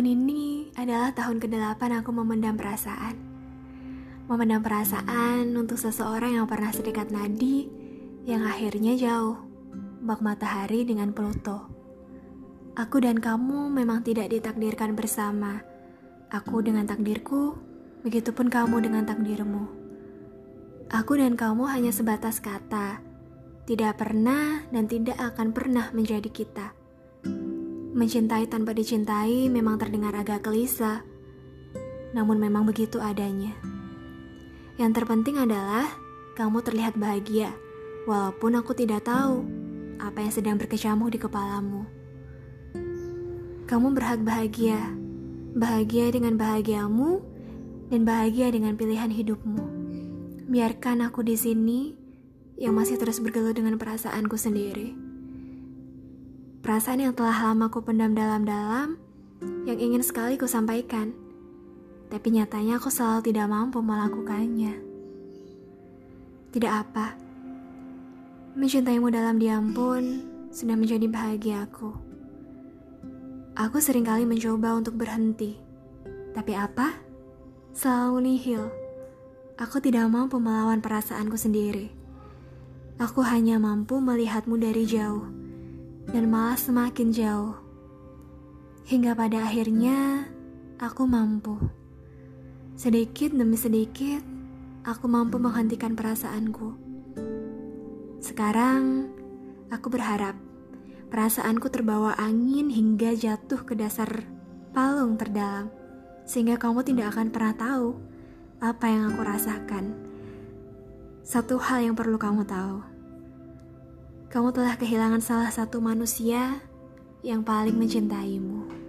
Tahun ini adalah tahun ke-8 aku memendam perasaan. Memendam perasaan untuk seseorang yang pernah sedekat nadi, yang akhirnya jauh, bak matahari dengan Pluto. Aku dan kamu memang tidak ditakdirkan bersama. Aku dengan takdirku, begitupun kamu dengan takdirmu. Aku dan kamu hanya sebatas kata, tidak pernah dan tidak akan pernah menjadi kita. Mencintai tanpa dicintai memang terdengar agak kelisa, namun memang begitu adanya. Yang terpenting adalah kamu terlihat bahagia, walaupun aku tidak tahu apa yang sedang berkecamuk di kepalamu. Kamu berhak bahagia, bahagia dengan bahagiamu, dan bahagia dengan pilihan hidupmu. Biarkan aku di sini yang masih terus bergelut dengan perasaanku sendiri. Perasaan yang telah lama ku pendam dalam-dalam, yang ingin sekali ku sampaikan. Tapi nyatanya aku selalu tidak mampu melakukannya. Tidak apa. Mencintaimu dalam diam pun sudah menjadi bahagia aku. Aku sering kali mencoba untuk berhenti. Tapi apa? Selalu nihil. Aku tidak mampu melawan perasaanku sendiri. Aku hanya mampu melihatmu dari jauh dan malah semakin jauh. Hingga pada akhirnya aku mampu. Sedikit demi sedikit, aku mampu menghentikan perasaanku. Sekarang, aku berharap perasaanku terbawa angin hingga jatuh ke dasar palung terdalam, sehingga kamu tidak akan pernah tahu apa yang aku rasakan. Satu hal yang perlu kamu tahu kamu telah kehilangan salah satu manusia yang paling mencintaimu.